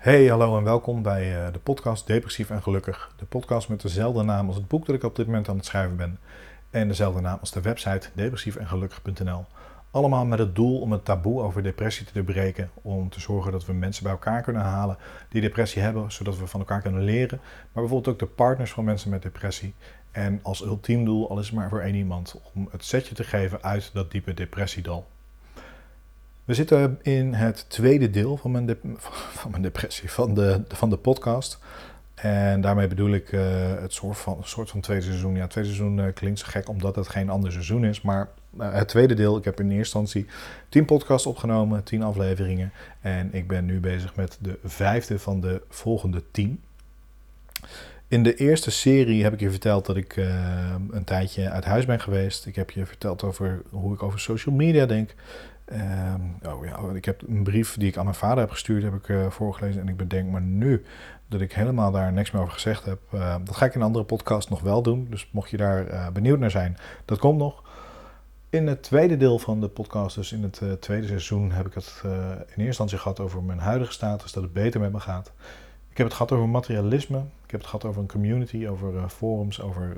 Hey, hallo en welkom bij uh, de podcast Depressief en Gelukkig. De podcast met dezelfde naam als het boek dat ik op dit moment aan het schrijven ben. En dezelfde naam als de website depressiefengelukkig.nl. Allemaal met het doel om het taboe over depressie te doorbreken. Om te zorgen dat we mensen bij elkaar kunnen halen die depressie hebben, zodat we van elkaar kunnen leren. Maar bijvoorbeeld ook de partners van mensen met depressie. En als ultiem doel, al is maar voor één iemand, om het setje te geven uit dat diepe depressiedal. We zitten in het tweede deel van mijn, van mijn depressie, van de, van de podcast. En daarmee bedoel ik uh, het soort van, soort van tweede seizoen. Ja, tweede seizoen uh, klinkt zo gek omdat het geen ander seizoen is. Maar uh, het tweede deel, ik heb in eerste instantie tien podcasts opgenomen, tien afleveringen. En ik ben nu bezig met de vijfde van de volgende tien. In de eerste serie heb ik je verteld dat ik een tijdje uit huis ben geweest. Ik heb je verteld over hoe ik over social media denk. Um, oh ja, ik heb een brief die ik aan mijn vader heb gestuurd, heb ik uh, voorgelezen. En ik bedenk maar nu dat ik helemaal daar niks meer over gezegd heb. Uh, dat ga ik in een andere podcast nog wel doen. Dus mocht je daar uh, benieuwd naar zijn, dat komt nog. In het tweede deel van de podcast, dus in het tweede seizoen, heb ik het in eerste instantie gehad over mijn huidige status, dat het beter met me gaat. Ik heb het gehad over materialisme. Ik heb het gehad over een community, over forums, over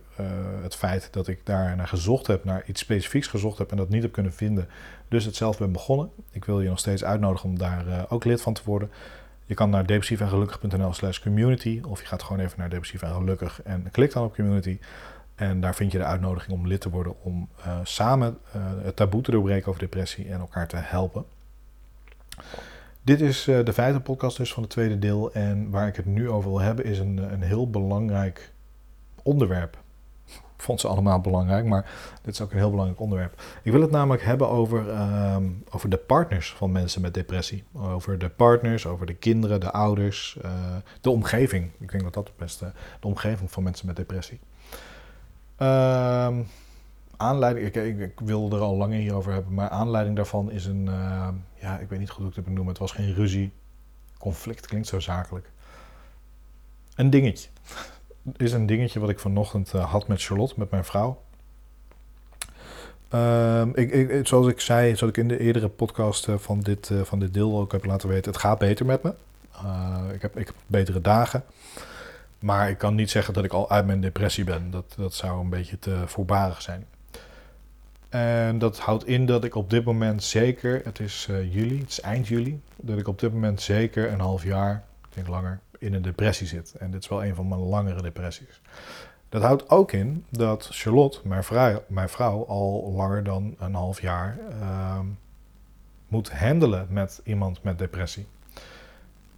het feit dat ik daar naar gezocht heb, naar iets specifieks gezocht heb en dat niet heb kunnen vinden dus het zelf ben begonnen. Ik wil je nog steeds uitnodigen om daar uh, ook lid van te worden. Je kan naar depressiefengelukkig.nl slash community of je gaat gewoon even naar depressief en gelukkig en klik dan op community. En daar vind je de uitnodiging om lid te worden om samen het taboe te doorbreken over depressie en elkaar te helpen. Dit is de vijfde podcast dus van het tweede deel en waar ik het nu over wil hebben is een, een heel belangrijk onderwerp vond ze allemaal belangrijk, maar dit is ook een heel belangrijk onderwerp. Ik wil het namelijk hebben over, ehm, over de partners van mensen met depressie. Over de partners, over de kinderen, de ouders, uh, de omgeving. Ik denk dat dat het beste, de omgeving van mensen met depressie. Um, aanleiding, ik, ik, wil er al langer hierover hebben, maar aanleiding daarvan is een, uh, ja, ik weet niet goed hoe ik het benoemen. Het was geen ruzie, conflict klinkt zo zakelijk. Een dingetje is een dingetje wat ik vanochtend uh, had met Charlotte, met mijn vrouw. Uh, ik, zoals ik zei, zoals ik in de eerdere podcast uh, van, dit, van dit deel ook heb laten weten, het gaat beter met me. ik, heb, ik betere dagen. Maar ik kan niet zeggen dat ik al uit mijn depressie ben. Dat, dat zou een beetje te voorbarig zijn. En dat houdt in dat ik op dit moment zeker, het is juli, het is eind juli, dat ik op dit moment zeker een half jaar, ik denk langer, in een depressie zit. En dit is wel een van mijn langere depressies. Dat houdt ook in dat Charlotte, mijn vrouw, al langer dan een half jaar uh, moet handelen met iemand met depressie.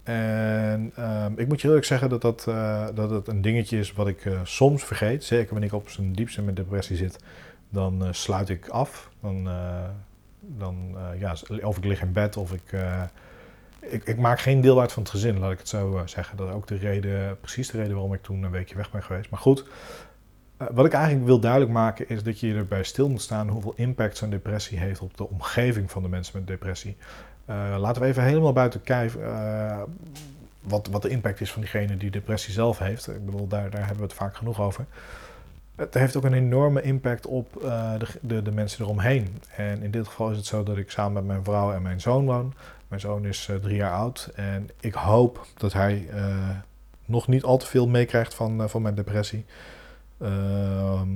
En uh, ik moet je eerlijk zeggen dat, dat, uh, dat het een dingetje is wat ik uh, soms vergeet. Zeker wanneer ik op zijn diepste met depressie zit, dan uh, sluit ik af. Dan, dan ja, of ik lig in bed of ik ik, ik, maak geen deel uit van het gezin, laat ik het zo zeggen. Dat is ook de reden, precies de reden waarom ik toen een weekje weg ben geweest. Maar goed, wat ik eigenlijk wil duidelijk maken is dat je erbij stil moet staan hoeveel impact zo'n depressie heeft op de omgeving van de mensen met depressie. Laten we even helemaal buiten kijf wat, wat de impact is van diegene die depressie zelf heeft. Ik bedoel, daar, daar hebben we het vaak genoeg over. Het heeft ook een enorme impact op de, de, de mensen eromheen. En in dit geval is het zo dat ik samen met mijn vrouw en mijn zoon woon. Mijn zoon is uh, drie jaar oud en ik hoop dat hij uh, nog niet al te veel meekrijgt van, van mijn depressie. Ehm,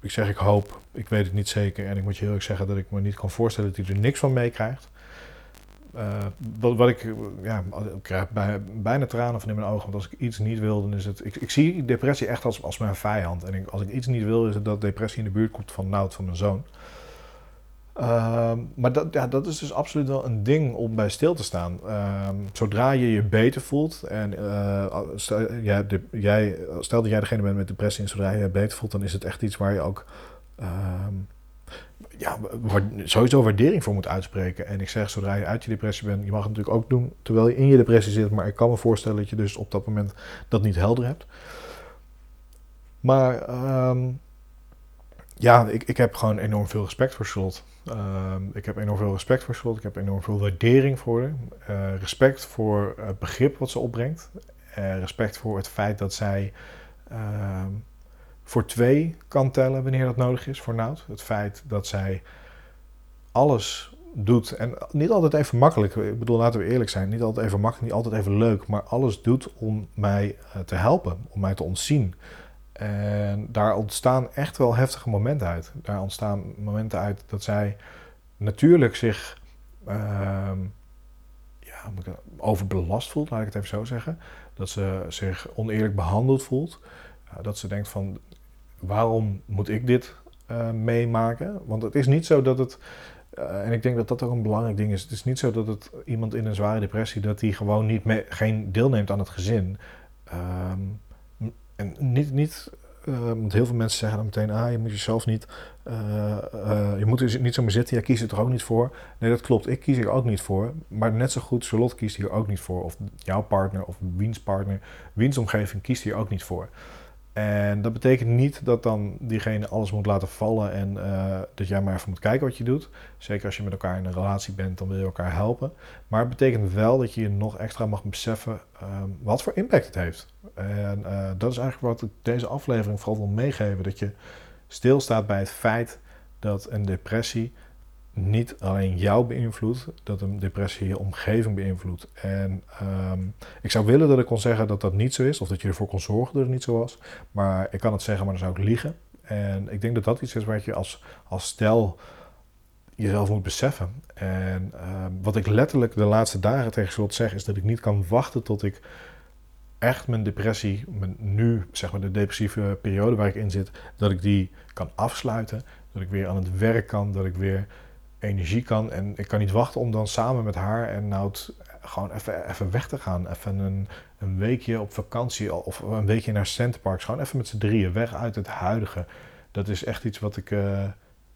ik zeg ik hoop, ik weet het niet zeker en ik moet je heel erg zeggen dat ik me niet kan voorstellen dat hij er niks van meekrijgt. Wat, wat ik, ja, ik krijg bij, bijna tranen van in mijn ogen, want als ik iets niet wil, dan is het. Ik, ik zie depressie echt als, als mijn vijand. En ik, als ik iets niet wil, is het dat depressie in de buurt komt van Nout, van mijn zoon. Ehm, maar dat, ja, dat is dus absoluut wel een ding om bij stil te staan. Ehm, zodra je je beter voelt en uh, stel, de, jij, stel dat jij degene bent met depressie en zodra je je beter voelt, dan is het echt iets waar je ook ehm, ja, sowieso waardering voor moet uitspreken. En ik zeg, zodra je uit je depressie bent, je mag het natuurlijk ook doen terwijl je in je depressie zit, maar ik kan me voorstellen dat je dus op dat moment dat niet helder hebt. Maar ja, ik, ik heb gewoon enorm veel respect voor Slot. Ehm, ik heb enorm veel respect voor Slot. Ik heb enorm veel waardering voor haar. Uh, respect voor het begrip wat ze opbrengt. Uh, respect voor het feit dat zij ehm, voor twee kan tellen wanneer dat nodig is voor Nout. Het feit dat zij alles doet. En niet altijd even makkelijk. Ik bedoel, laten we eerlijk zijn. Niet altijd even makkelijk, niet altijd even leuk. Maar alles doet om mij eh, te helpen. Om mij te ontzien. En daar ontstaan echt wel heftige momenten uit. Daar ontstaan momenten uit dat zij natuurlijk zich uh, ja, overbelast voelt, laat ik het even zo zeggen. Dat ze zich oneerlijk behandeld voelt. dat ze denkt van, waarom moet ik dit uh, meemaken? Want het is niet zo dat het uh, en ik denk dat dat ook een belangrijk ding is. Het is niet zo dat het iemand in een zware depressie, dat hij gewoon niet mee, geen deelneemt aan het gezin. Um, en niet, niet uh, want heel veel mensen zeggen dan meteen, ah, je moet jezelf niet, je moet er niet zomaar zitten, jij kiest er ook niet voor? Nee, dat klopt, ik kies er ook niet voor. Maar net zo goed, Charlotte kiest hier ook niet voor. Of jouw partner, of wiens partner, wiens omgeving kiest hier ook niet voor. En dat betekent niet dat dan diegene alles moet laten vallen en uh, dat jij maar even moet kijken wat je doet. Zeker als je met elkaar in een relatie bent, dan wil je elkaar helpen. Maar het betekent wel dat je je nog extra mag beseffen um, wat voor impact het heeft. En uh, dat is eigenlijk wat ik deze aflevering vooral wil meegeven. Dat je stilstaat bij het feit dat een depressie niet alleen jou beïnvloedt, dat een depressie je omgeving beïnvloedt. En um, ik zou willen dat ik kon zeggen dat dat niet zo is, of dat je ervoor kon zorgen dat het niet zo was. Maar ik kan het zeggen, maar dan zou ik liegen. En ik denk dat dat iets is waar je als, als stel jezelf moet beseffen. En um, wat ik letterlijk de laatste dagen tegen Charlotte zeg, is dat ik niet kan wachten tot ik echt mijn depressie, mijn nu zeg maar de depressieve periode waar ik in zit, dat ik die kan afsluiten. Dat ik weer aan het werk kan, dat ik weer energie kan. En ik kan niet wachten om dan samen met haar en nou gewoon even, even weg te gaan. Even een, een weekje op vakantie of een weekje naar Centerparks. Gewoon even met z'n drieën weg uit het huidige. Dat is echt iets wat ik, uh,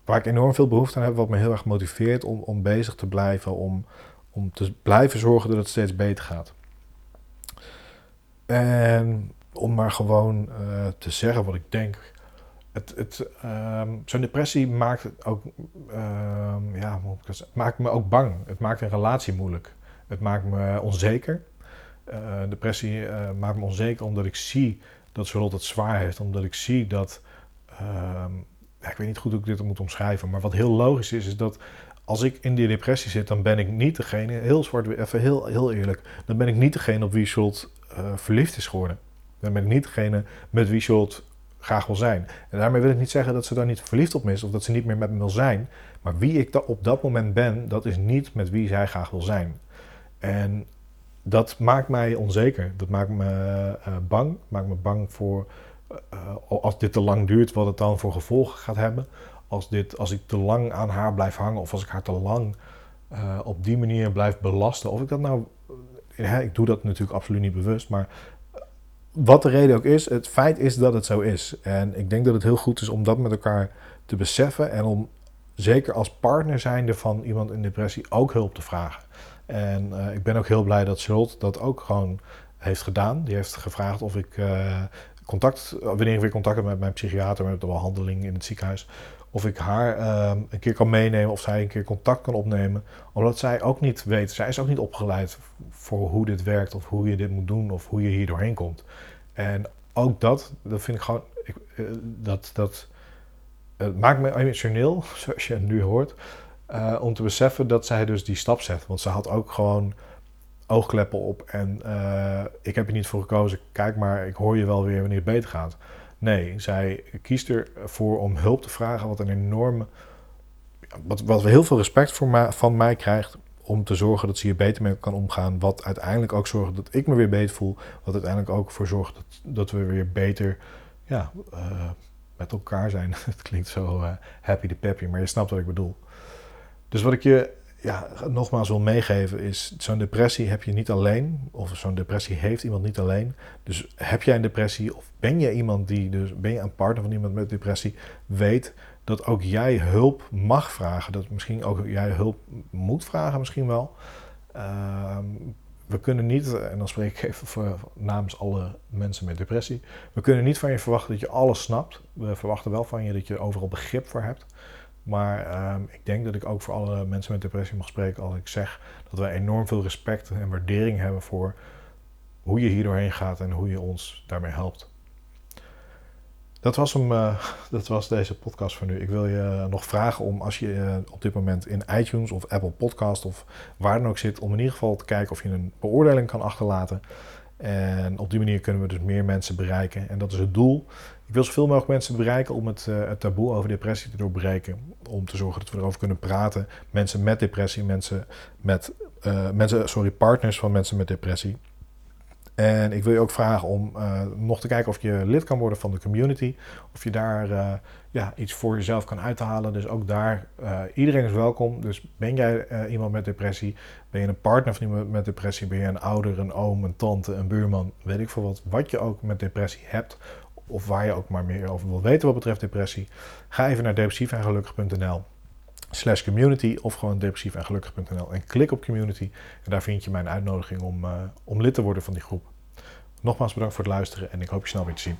waar ik enorm veel behoefte aan heb. Wat me heel erg motiveert om, om bezig te blijven. Om, om te blijven zorgen dat het steeds beter gaat. En om maar gewoon uh, te zeggen wat ik denk het, het, um, zo'n depressie maakt, ook, um, ja, maakt me ook bang. Het maakt een relatie moeilijk. Het maakt me onzeker. Uh, depressie uh, maakt me onzeker omdat ik zie dat Charlotte het zwaar heeft. Omdat ik zie dat. Ja, ik weet niet goed hoe ik dit moet omschrijven. Maar wat heel logisch is, is dat als ik in die depressie zit, dan ben ik niet degene. Heel zwart, even heel, heel eerlijk. Dan ben ik niet degene op wie Charlotte uh, verliefd is geworden. Dan ben ik niet degene met wie Charlotte graag wil zijn. En daarmee wil ik niet zeggen dat ze daar niet verliefd op is of dat ze niet meer met me wil zijn. Maar wie ik op dat moment ben, dat is niet met wie zij graag wil zijn. En dat maakt mij onzeker. Dat maakt me uh, bang. Maakt me bang voor uh, als dit te lang duurt, wat het dan voor gevolgen gaat hebben. Als, dit, als ik te lang aan haar blijf hangen of als ik haar te lang op die manier blijf belasten. Of ik dat nou. ik doe dat natuurlijk absoluut niet bewust, maar wat de reden ook is, het feit is dat het zo is. En ik denk dat het heel goed is om dat met elkaar te beseffen en om zeker als partner zijnde van iemand in depressie ook hulp te vragen. En uh, ik ben ook heel blij dat Charlotte dat ook gewoon heeft gedaan. Die heeft gevraagd of ik uh, contact, wanneer ik weer contact heb met mijn psychiater, met de behandeling in het ziekenhuis, of ik haar uh, een keer kan meenemen of zij een keer contact kan opnemen. Omdat zij ook niet weet, zij is ook niet opgeleid voor hoe dit werkt of hoe je dit moet doen of hoe je hier doorheen komt. En ook dat, dat vind ik gewoon, ik, eh, dat, dat het maakt me emotioneel, zoals je nu hoort, uh, om te beseffen dat zij dus die stap zet. Want ze had ook gewoon oogkleppen op en uh, ik heb je niet voor gekozen, kijk maar, ik hoor je wel weer wanneer het beter gaat. Nee, zij kiest ervoor om hulp te vragen, wat een enorme, wat, wat heel veel respect voor van mij krijgt om te zorgen dat ze hier beter mee kan omgaan. Wat uiteindelijk ook zorgt dat ik me weer beter voel. Wat uiteindelijk ook voor zorgt dat, dat we weer beter ja, uh, met elkaar zijn. Het klinkt zo uh, happy de peppy, maar je snapt wat ik bedoel. Dus wat ik je ja, nogmaals wil meegeven is, zo'n depressie heb je niet alleen. Of zo'n depressie heeft iemand niet alleen. Dus heb jij een depressie of ben je iemand die, dus ben je een partner van iemand met depressie, weet dat ook jij hulp mag vragen. Dat misschien ook jij hulp moet vragen, misschien wel. Uh, we kunnen niet, en dan spreek ik even voor, namens alle mensen met depressie, we kunnen niet van je verwachten dat je alles snapt. We verwachten wel van je dat je overal begrip voor hebt. Maar uh, ik denk dat ik ook voor alle mensen met depressie mag spreken als ik zeg dat wij enorm veel respect en waardering hebben voor hoe je hier doorheen gaat en hoe je ons daarmee helpt. Dat was, hem, uh, dat was deze podcast voor nu. Ik wil je nog vragen om, als je uh, op dit moment in iTunes of Apple Podcast of waar dan ook zit, om in ieder geval te kijken of je een beoordeling kan achterlaten. En op die manier kunnen we dus meer mensen bereiken. En dat is het doel. Ik wil zoveel mogelijk mensen bereiken om het, uh, het taboe over depressie te doorbreken. Om te zorgen dat we erover kunnen praten. Mensen met depressie, mensen met mensen, sorry, partners van mensen met depressie. En ik wil je ook vragen om uh, nog te kijken of je lid kan worden van de community. Of je daar ja, iets voor jezelf kan uithalen. Dus ook daar, iedereen is welkom. Dus ben jij iemand met depressie? Ben je een partner van iemand met depressie? Ben je een ouder, een oom, een tante, een buurman? Weet ik veel wat. Wat je ook met depressie hebt. Of waar je ook maar meer over wil weten wat betreft depressie. Ga even naar depressiefengelukkig.nl slash community of gewoon depressief en en klik op community. En daar vind je mijn uitnodiging om, uh, om lid te worden van die groep. Nogmaals bedankt voor het luisteren en ik hoop je snel weer te zien.